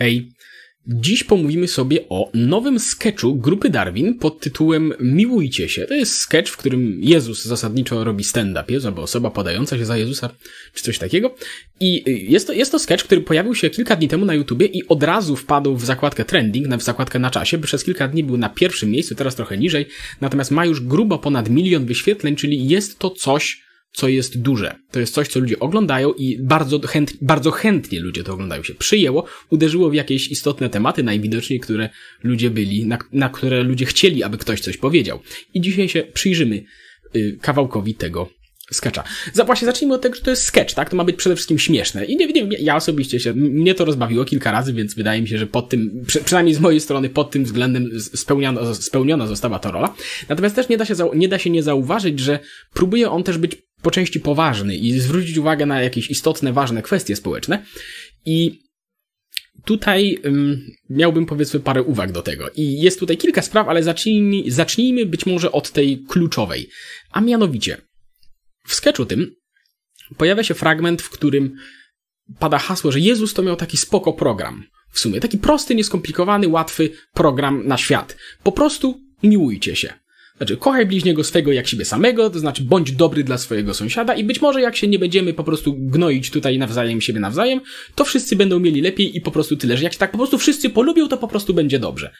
Hej, dziś pomówimy sobie o nowym sketchu grupy Darwin pod tytułem Miłujcie się. To jest sketch, w którym Jezus zasadniczo robi stand-up, jest albo osoba podająca się za Jezusa, czy coś takiego. I jest to, jest to sketch, który pojawił się kilka dni temu na YouTubie i od razu wpadł w zakładkę trending, w zakładkę na czasie, przez kilka dni był na pierwszym miejscu, teraz trochę niżej, natomiast ma już grubo ponad milion wyświetleń, czyli jest to coś, co jest duże. To jest coś, co ludzie oglądają i bardzo, chęt, bardzo chętnie ludzie to oglądają się. Przyjęło, uderzyło w jakieś istotne tematy, najwidoczniej, które ludzie byli, na, na które ludzie chcieli, aby ktoś coś powiedział. I dzisiaj się przyjrzymy y, kawałkowi tego sketcha. Właśnie zacznijmy od tego, że to jest sketch, tak? To ma być przede wszystkim śmieszne. I nie, nie ja osobiście się, mnie to rozbawiło kilka razy, więc wydaje mi się, że pod tym, przy, przynajmniej z mojej strony, pod tym względem spełniona, spełniona została ta rola. Natomiast też nie da się, nie da się nie zauważyć, że próbuje on też być po części poważny i zwrócić uwagę na jakieś istotne, ważne kwestie społeczne. I tutaj um, miałbym powiedzmy parę uwag do tego. I jest tutaj kilka spraw, ale zacznijmy, zacznijmy być może od tej kluczowej. A mianowicie, w sketchu tym pojawia się fragment, w którym pada hasło, że Jezus to miał taki spoko program. W sumie taki prosty, nieskomplikowany, łatwy program na świat. Po prostu miłujcie się. Znaczy, kochaj bliźniego swego jak siebie samego, to znaczy bądź dobry dla swojego sąsiada i być może jak się nie będziemy po prostu gnoić tutaj nawzajem siebie nawzajem, to wszyscy będą mieli lepiej i po prostu tyle, że jak się tak po prostu wszyscy polubią, to po prostu będzie dobrze.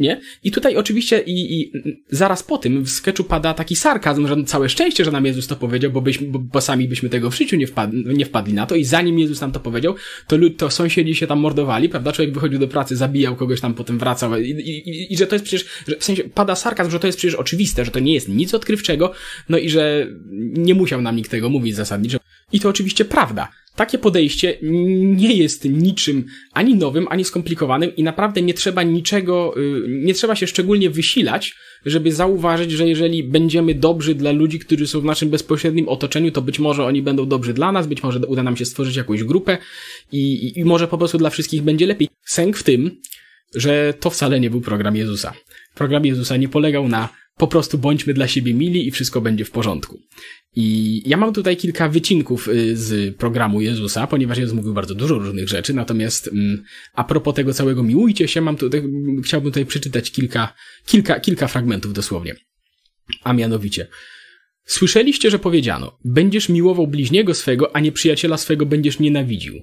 Nie? I tutaj oczywiście i, i zaraz po tym w sketchu pada taki sarkazm, że całe szczęście, że nam Jezus to powiedział, bo, byśmy, bo, bo sami byśmy tego w życiu nie, wpadli, nie wpadli na to i zanim Jezus nam to powiedział, to, lud, to sąsiedzi się tam mordowali, prawda? Człowiek wychodził do pracy, zabijał kogoś tam, potem wracał i, i, i że to jest przecież, że w sensie pada sarkazm, że to jest przecież oczywiste, że to nie jest nic odkrywczego, no i że nie musiał nam nikt tego mówić zasadniczo. I to oczywiście prawda. Takie podejście nie jest niczym ani nowym, ani skomplikowanym i naprawdę nie trzeba niczego, y, nie trzeba się szczególnie wysilać, żeby zauważyć, że jeżeli będziemy dobrzy dla ludzi, którzy są w naszym bezpośrednim otoczeniu, to być może oni będą dobrzy dla nas, być może uda nam się stworzyć jakąś grupę i, i, i może po prostu dla wszystkich będzie lepiej. Sęk w tym, że to wcale nie był program Jezusa. Program Jezusa nie polegał na po prostu bądźmy dla siebie mili i wszystko będzie w porządku. I ja mam tutaj kilka wycinków y, z programu Jezusa, ponieważ Jezus mówił bardzo dużo różnych rzeczy, natomiast mm, a propos tego całego miłujcie się, mam tutaj, chciałbym tutaj przeczytać kilka, kilka, kilka fragmentów dosłownie. A mianowicie, Słyszeliście, że powiedziano, będziesz miłował bliźniego swego, a nieprzyjaciela swego będziesz nienawidził.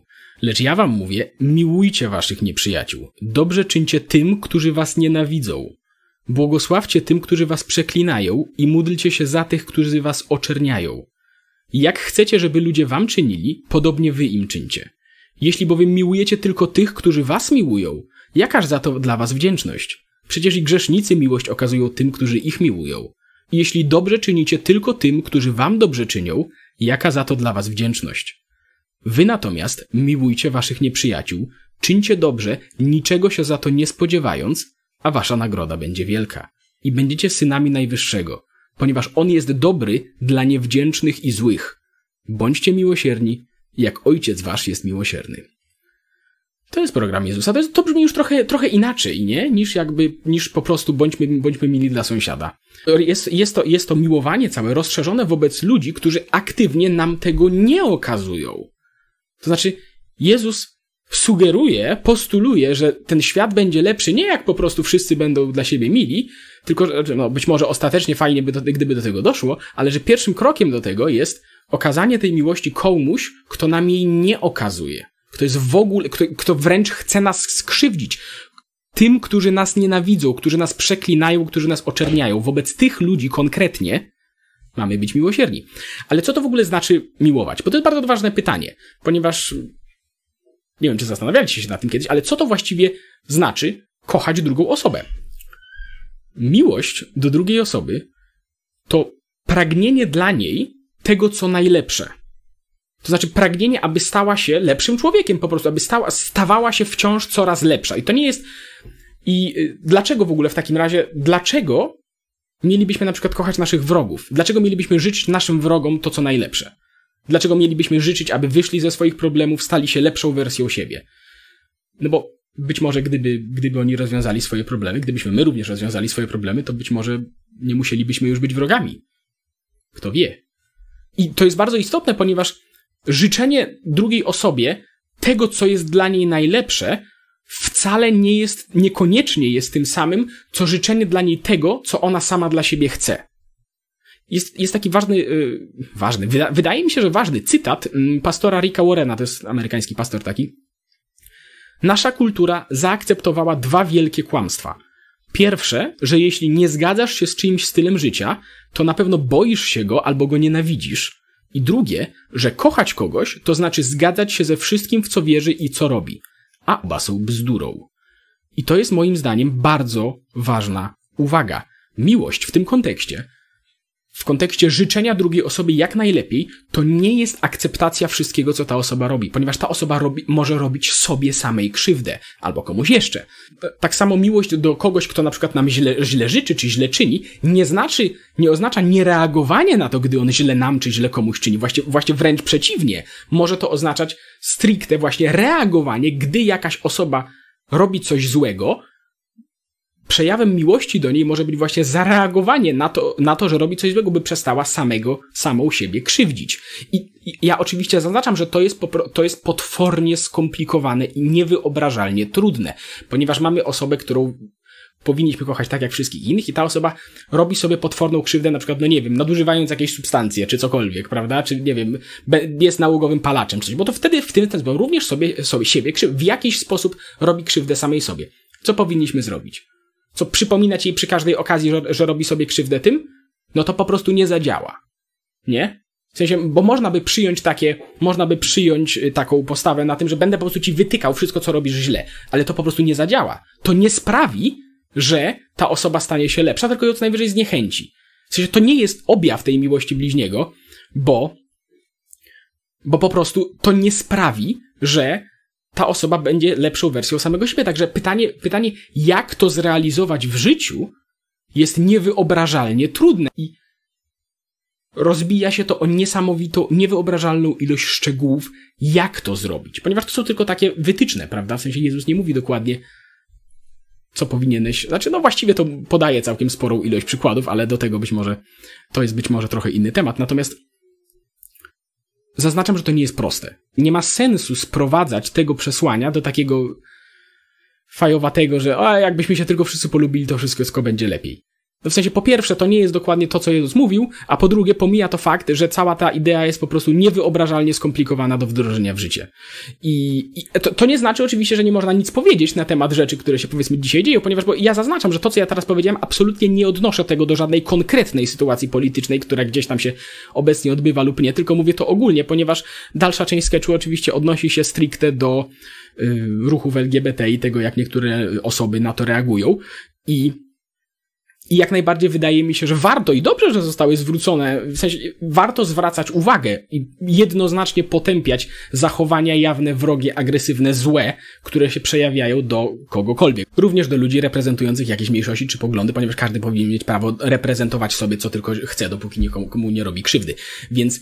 Lecz ja wam mówię, miłujcie waszych nieprzyjaciół. Dobrze czyńcie tym, którzy was nienawidzą. Błogosławcie tym, którzy was przeklinają i módlcie się za tych, którzy was oczerniają. Jak chcecie, żeby ludzie wam czynili, podobnie wy im czyńcie. Jeśli bowiem miłujecie tylko tych, którzy was miłują, jakaż za to dla was wdzięczność? Przecież i grzesznicy miłość okazują tym, którzy ich miłują. Jeśli dobrze czynicie tylko tym, którzy wam dobrze czynią, jaka za to dla was wdzięczność? Wy natomiast miłujcie waszych nieprzyjaciół, czyńcie dobrze, niczego się za to nie spodziewając, a wasza nagroda będzie wielka. I będziecie synami Najwyższego, ponieważ On jest dobry dla niewdzięcznych i złych. Bądźcie miłosierni, jak Ojciec Wasz jest miłosierny. To jest program Jezusa. To, jest, to brzmi już trochę, trochę inaczej, nie? Niż jakby, niż po prostu bądźmy, bądźmy mili dla sąsiada. Jest, jest, to, jest to miłowanie całe rozszerzone wobec ludzi, którzy aktywnie nam tego nie okazują. To znaczy, Jezus sugeruje, postuluje, że ten świat będzie lepszy nie jak po prostu wszyscy będą dla siebie mili, tylko no, być może ostatecznie fajnie by do, gdyby do tego doszło, ale że pierwszym krokiem do tego jest okazanie tej miłości komuś, kto nam jej nie okazuje. Kto jest w ogóle, kto, kto wręcz chce nas skrzywdzić. Tym, którzy nas nienawidzą, którzy nas przeklinają, którzy nas oczerniają. Wobec tych ludzi konkretnie mamy być miłosierni. Ale co to w ogóle znaczy miłować? Bo to jest bardzo ważne pytanie, ponieważ nie wiem, czy zastanawialiście się nad tym kiedyś, ale co to właściwie znaczy kochać drugą osobę? Miłość do drugiej osoby to pragnienie dla niej tego, co najlepsze. To znaczy pragnienie, aby stała się lepszym człowiekiem, po prostu, aby stała, stawała się wciąż coraz lepsza. I to nie jest. I y, dlaczego w ogóle w takim razie, dlaczego mielibyśmy na przykład kochać naszych wrogów? Dlaczego mielibyśmy życzyć naszym wrogom to, co najlepsze? Dlaczego mielibyśmy życzyć, aby wyszli ze swoich problemów, stali się lepszą wersją siebie? No bo być może gdyby, gdyby oni rozwiązali swoje problemy, gdybyśmy my również rozwiązali swoje problemy, to być może nie musielibyśmy już być wrogami. Kto wie? I to jest bardzo istotne, ponieważ życzenie drugiej osobie tego, co jest dla niej najlepsze, wcale nie jest, niekoniecznie jest tym samym, co życzenie dla niej tego, co ona sama dla siebie chce. Jest, jest taki ważny, yy, ważny, wyda, wydaje mi się, że ważny cytat yy, pastora Ricka Warrena, to jest amerykański pastor taki. Nasza kultura zaakceptowała dwa wielkie kłamstwa. Pierwsze, że jeśli nie zgadzasz się z czyimś stylem życia, to na pewno boisz się go albo go nienawidzisz. I drugie, że kochać kogoś to znaczy zgadzać się ze wszystkim, w co wierzy i co robi. A oba są bzdurą. I to jest moim zdaniem bardzo ważna uwaga. Miłość w tym kontekście w kontekście życzenia drugiej osoby jak najlepiej, to nie jest akceptacja wszystkiego, co ta osoba robi, ponieważ ta osoba robi, może robić sobie samej krzywdę, albo komuś jeszcze. Tak samo miłość do kogoś, kto na przykład nam źle, źle życzy, czy źle czyni, nie znaczy, nie oznacza niereagowanie na to, gdy on źle nam, czy źle komuś czyni. Właśnie, właśnie wręcz przeciwnie. Może to oznaczać stricte właśnie reagowanie, gdy jakaś osoba robi coś złego, przejawem miłości do niej może być właśnie zareagowanie na to, na to, że robi coś złego, by przestała samego, samą siebie krzywdzić. I, i ja oczywiście zaznaczam, że to jest, to jest potwornie skomplikowane i niewyobrażalnie trudne, ponieważ mamy osobę, którą powinniśmy kochać tak jak wszystkich innych i ta osoba robi sobie potworną krzywdę, na przykład, no nie wiem, nadużywając jakieś substancje, czy cokolwiek, prawda, czy nie wiem, jest nałogowym palaczem, czy coś, bo to wtedy w tym ten sposób również sobie, sobie siebie w jakiś sposób robi krzywdę samej sobie. Co powinniśmy zrobić? Co przypominać jej przy każdej okazji, że, że robi sobie krzywdę tym, no to po prostu nie zadziała. Nie? W sensie, bo można by przyjąć takie, można by przyjąć y, taką postawę na tym, że będę po prostu ci wytykał wszystko, co robisz źle, ale to po prostu nie zadziała. To nie sprawi, że ta osoba stanie się lepsza, tylko ją co najwyżej zniechęci. W sensie, to nie jest objaw tej miłości bliźniego, bo, bo po prostu to nie sprawi, że ta osoba będzie lepszą wersją samego siebie. Także pytanie, pytanie, jak to zrealizować w życiu, jest niewyobrażalnie trudne. I rozbija się to o niesamowitą, niewyobrażalną ilość szczegółów, jak to zrobić. Ponieważ to są tylko takie wytyczne, prawda? W sensie Jezus nie mówi dokładnie, co powinieneś. Znaczy, no właściwie to podaje całkiem sporą ilość przykładów, ale do tego być może to jest być może trochę inny temat. Natomiast Zaznaczam, że to nie jest proste. Nie ma sensu sprowadzać tego przesłania do takiego fajowatego, że a jakbyśmy się tylko wszyscy polubili, to wszystko będzie lepiej. W sensie, po pierwsze, to nie jest dokładnie to, co Jezus mówił, a po drugie, pomija to fakt, że cała ta idea jest po prostu niewyobrażalnie skomplikowana do wdrożenia w życie. I, i to, to, nie znaczy oczywiście, że nie można nic powiedzieć na temat rzeczy, które się powiedzmy dzisiaj dzieją, ponieważ bo ja zaznaczam, że to, co ja teraz powiedziałem, absolutnie nie odnoszę tego do żadnej konkretnej sytuacji politycznej, która gdzieś tam się obecnie odbywa lub nie, tylko mówię to ogólnie, ponieważ dalsza część sketchu oczywiście odnosi się stricte do y, ruchów LGBT i tego, jak niektóre osoby na to reagują. I i jak najbardziej wydaje mi się, że warto i dobrze, że zostały zwrócone, w sensie warto zwracać uwagę i jednoznacznie potępiać zachowania jawne, wrogie, agresywne, złe, które się przejawiają do kogokolwiek. Również do ludzi reprezentujących jakieś mniejszości czy poglądy, ponieważ każdy powinien mieć prawo reprezentować sobie, co tylko chce, dopóki nikomu nie robi krzywdy. Więc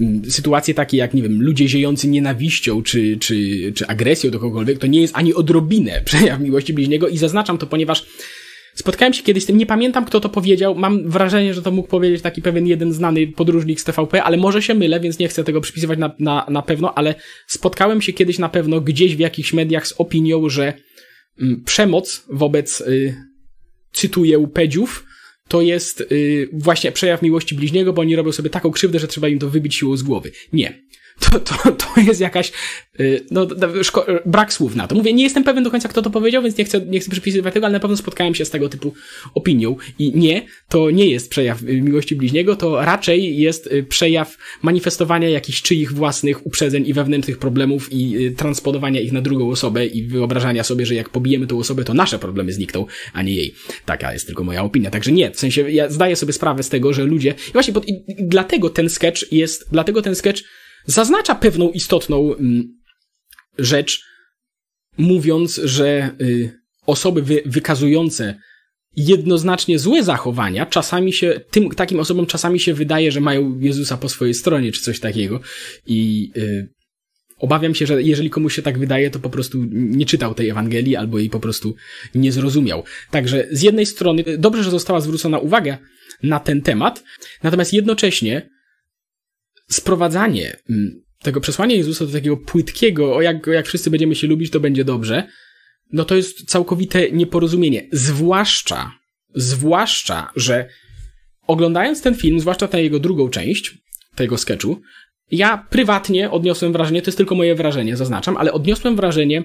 mm, sytuacje takie jak, nie wiem, ludzie ziejący nienawiścią czy, czy, czy agresją do kogokolwiek, to nie jest ani odrobinę przejaw miłości bliźniego i zaznaczam to, ponieważ Spotkałem się kiedyś z tym, nie pamiętam kto to powiedział, mam wrażenie, że to mógł powiedzieć taki pewien jeden znany podróżnik z TVP, ale może się mylę, więc nie chcę tego przypisywać na, na, na pewno, ale spotkałem się kiedyś na pewno gdzieś w jakichś mediach z opinią, że mm, przemoc wobec, y, cytuję, pedziów, to jest y, właśnie przejaw miłości bliźniego, bo oni robią sobie taką krzywdę, że trzeba im to wybić siłą z głowy. Nie to, to, to jest jakaś, y, no, brak słów na to. Mówię, nie jestem pewien do końca, kto to powiedział, więc nie chcę, nie chcę przypisywać tego, ale na pewno spotkałem się z tego typu opinią. I nie, to nie jest przejaw y, miłości bliźniego, to raczej jest y, przejaw manifestowania jakichś czyich własnych uprzedzeń i wewnętrznych problemów i transponowania ich na drugą osobę i wyobrażania sobie, że jak pobijemy tą osobę, to nasze problemy znikną, a nie jej. Taka jest tylko moja opinia. Także nie, w sensie ja zdaję sobie sprawę z tego, że ludzie, i właśnie pod, i dlatego ten sketch jest, dlatego ten sketch zaznacza pewną istotną mm, rzecz, mówiąc, że y, osoby wy, wykazujące jednoznacznie złe zachowania, czasami się, tym, takim osobom czasami się wydaje, że mają Jezusa po swojej stronie, czy coś takiego. I y, obawiam się, że jeżeli komuś się tak wydaje, to po prostu nie czytał tej Ewangelii, albo jej po prostu nie zrozumiał. Także z jednej strony dobrze, że została zwrócona uwaga na ten temat, natomiast jednocześnie sprowadzanie mm, tego przesłania Jezusa do takiego płytkiego, o jak, jak wszyscy będziemy się lubić, to będzie dobrze, no to jest całkowite nieporozumienie. Zwłaszcza, zwłaszcza, że oglądając ten film, zwłaszcza tę jego drugą część, tego sketchu, ja prywatnie odniosłem wrażenie, to jest tylko moje wrażenie, zaznaczam, ale odniosłem wrażenie,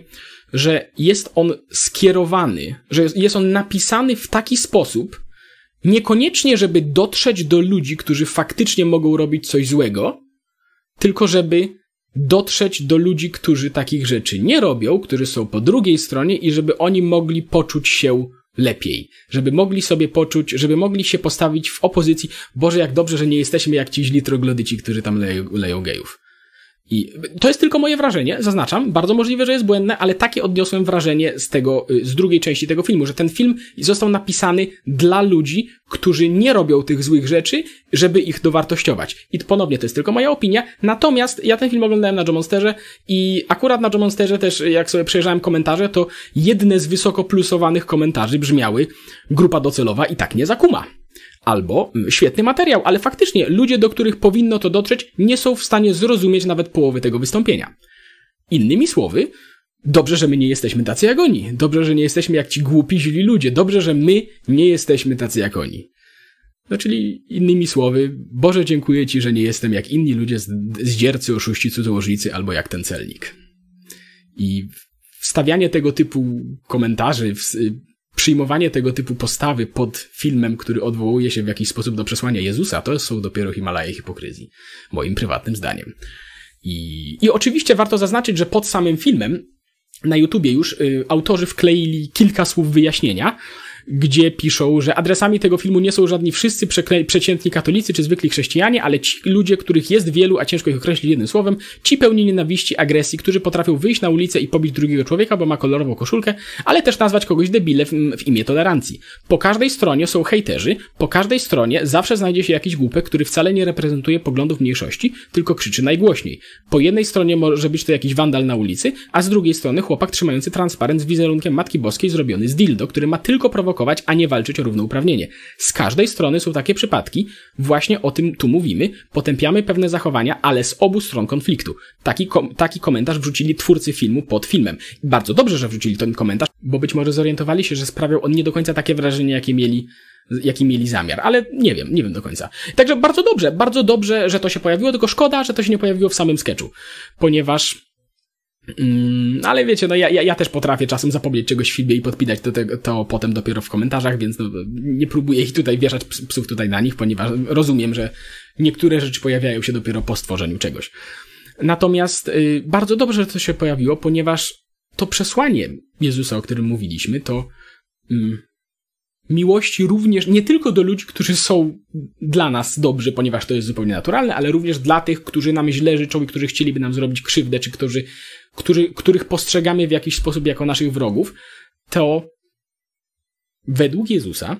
że jest on skierowany, że jest on napisany w taki sposób, niekoniecznie, żeby dotrzeć do ludzi, którzy faktycznie mogą robić coś złego, tylko żeby dotrzeć do ludzi, którzy takich rzeczy nie robią, którzy są po drugiej stronie i żeby oni mogli poczuć się lepiej, żeby mogli sobie poczuć, żeby mogli się postawić w opozycji. Boże, jak dobrze, że nie jesteśmy jak ci źli troglodyci, którzy tam leją, leją gejów. I to jest tylko moje wrażenie, zaznaczam, bardzo możliwe, że jest błędne, ale takie odniosłem wrażenie z tego, y, z drugiej części tego filmu, że ten film został napisany dla ludzi, którzy nie robią tych złych rzeczy, żeby ich dowartościować. I ponownie to jest tylko moja opinia, natomiast ja ten film oglądałem na Joe Monsterze i akurat na Joe Monsterze też, jak sobie przejrzałem komentarze, to jedne z wysoko plusowanych komentarzy brzmiały grupa docelowa i tak nie zakuma. Albo świetny materiał, ale faktycznie ludzie, do których powinno to dotrzeć, nie są w stanie zrozumieć nawet połowy tego wystąpienia. Innymi słowy, dobrze, że my nie jesteśmy tacy jak oni. Dobrze, że nie jesteśmy jak ci głupi, źli ludzie. Dobrze, że my nie jesteśmy tacy jak oni. No czyli innymi słowy, Boże dziękuję Ci, że nie jestem jak inni ludzie zdziercy, oszuści, cudzołożnicy albo jak ten celnik. I wstawianie tego typu komentarzy, przyjmowanie tego typu postawy pod filmem, który odwołuje się w jakiś sposób do przesłania Jezusa, to są dopiero Himalaje hipokryzji, moim prywatnym zdaniem. I, I oczywiście warto zaznaczyć, że pod samym filmem na YouTubie już y, autorzy wkleili kilka słów wyjaśnienia, gdzie piszą, że adresami tego filmu nie są żadni wszyscy przeciętni katolicy czy zwykli chrześcijanie, ale ci ludzie, których jest wielu, a ciężko ich określić jednym słowem, ci pełni nienawiści, agresji, którzy potrafią wyjść na ulicę i pobić drugiego człowieka, bo ma kolorową koszulkę, ale też nazwać kogoś debilem w, w imię tolerancji. Po każdej stronie są hejterzy, po każdej stronie zawsze znajdzie się jakiś głupek, który wcale nie reprezentuje poglądów mniejszości, tylko krzyczy najgłośniej. Po jednej stronie może być to jakiś wandal na ulicy, a z drugiej strony chłopak trzymający transparent z wizerunkiem Matki Boskiej zrobiony z dildo, który ma tylko prowokować prowokować, a nie walczyć o równouprawnienie. Z każdej strony są takie przypadki, właśnie o tym tu mówimy, potępiamy pewne zachowania, ale z obu stron konfliktu. Taki, kom taki komentarz wrzucili twórcy filmu pod filmem. Bardzo dobrze, że wrzucili ten komentarz, bo być może zorientowali się, że sprawiał on nie do końca takie wrażenie, jakie mieli jaki mieli zamiar, ale nie wiem, nie wiem do końca. Także bardzo dobrze, bardzo dobrze, że to się pojawiło, tylko szkoda, że to się nie pojawiło w samym sketchu, ponieważ Mm, ale wiecie, no ja, ja, ja też potrafię czasem zapomnieć czegoś w filmie i podpinać to, to, to potem dopiero w komentarzach, więc no, nie próbuję ich tutaj wieszać psów tutaj na nich, ponieważ rozumiem, że niektóre rzeczy pojawiają się dopiero po stworzeniu czegoś. Natomiast y, bardzo dobrze, że to się pojawiło, ponieważ to przesłanie Jezusa, o którym mówiliśmy, to y, miłości również nie tylko do ludzi, którzy są dla nas dobrzy, ponieważ to jest zupełnie naturalne, ale również dla tych, którzy nam źle życzą i którzy chcieliby nam zrobić krzywdę, czy którzy który, których postrzegamy w jakiś sposób jako naszych wrogów, to według Jezusa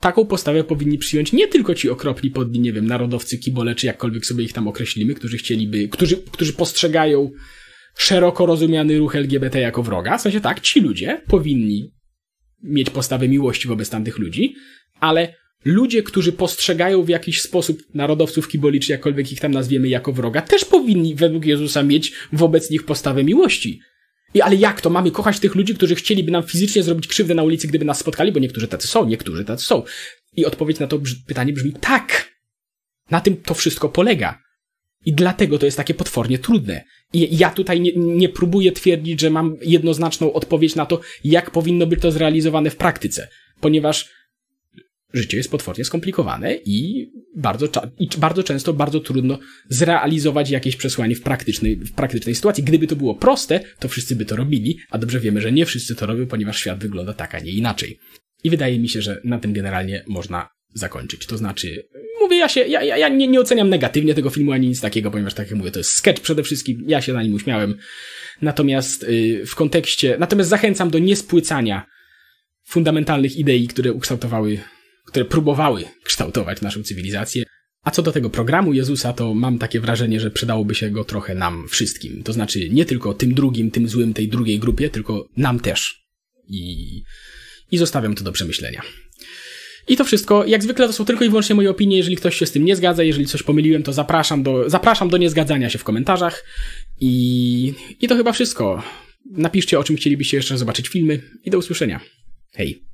taką postawę powinni przyjąć nie tylko ci okropni podni, nie wiem, narodowcy, kibole, czy jakkolwiek sobie ich tam określimy, którzy chcieliby, którzy, którzy postrzegają szeroko rozumiany ruch LGBT jako wroga. W sensie tak, ci ludzie powinni mieć postawę miłości wobec tamtych ludzi, ale ludzie, którzy postrzegają w jakiś sposób narodowców kiboli, czy jakkolwiek ich tam nazwiemy jako wroga, też powinni według Jezusa mieć wobec nich postawę miłości. I ale jak to? Mamy kochać tych ludzi, którzy chcieliby nam fizycznie zrobić krzywdę na ulicy, gdyby nas spotkali, bo niektórzy tacy są, niektórzy tacy są. I odpowiedź na to pytanie brzmi tak. Na tym to wszystko polega. I dlatego to jest takie potwornie trudne. I ja tutaj nie, nie próbuję twierdzić, że mam jednoznaczną odpowiedź na to, jak powinno być to zrealizowane w praktyce. Ponieważ życie jest potwornie skomplikowane i bardzo, i bardzo często bardzo trudno zrealizować jakieś przesłanie w praktycznej, w praktycznej sytuacji. Gdyby to było proste, to wszyscy by to robili, a dobrze wiemy, że nie wszyscy to robią, ponieważ świat wygląda tak, a nie inaczej. I wydaje mi się, że na tym generalnie można zakończyć. To znaczy, mówię, ja się, ja, ja, ja nie, nie oceniam negatywnie tego filmu ani nic takiego, ponieważ tak jak mówię, to jest sketch przede wszystkim, ja się na nim uśmiałem. Natomiast yy, w kontekście, natomiast zachęcam do niespłycania fundamentalnych idei, które ukształtowały które próbowały kształtować naszą cywilizację. A co do tego programu Jezusa, to mam takie wrażenie, że przydałoby się go trochę nam wszystkim. To znaczy nie tylko tym drugim, tym złym, tej drugiej grupie, tylko nam też. I, i zostawiam to do przemyślenia. I to wszystko. Jak zwykle to są tylko i wyłącznie moje opinie. Jeżeli ktoś się z tym nie zgadza, jeżeli coś pomyliłem, to zapraszam do, zapraszam do niezgadzania się w komentarzach. I, i to chyba wszystko. Napiszcie, o czym chcielibyście jeszcze zobaczyć filmy i do usłyszenia. Hej!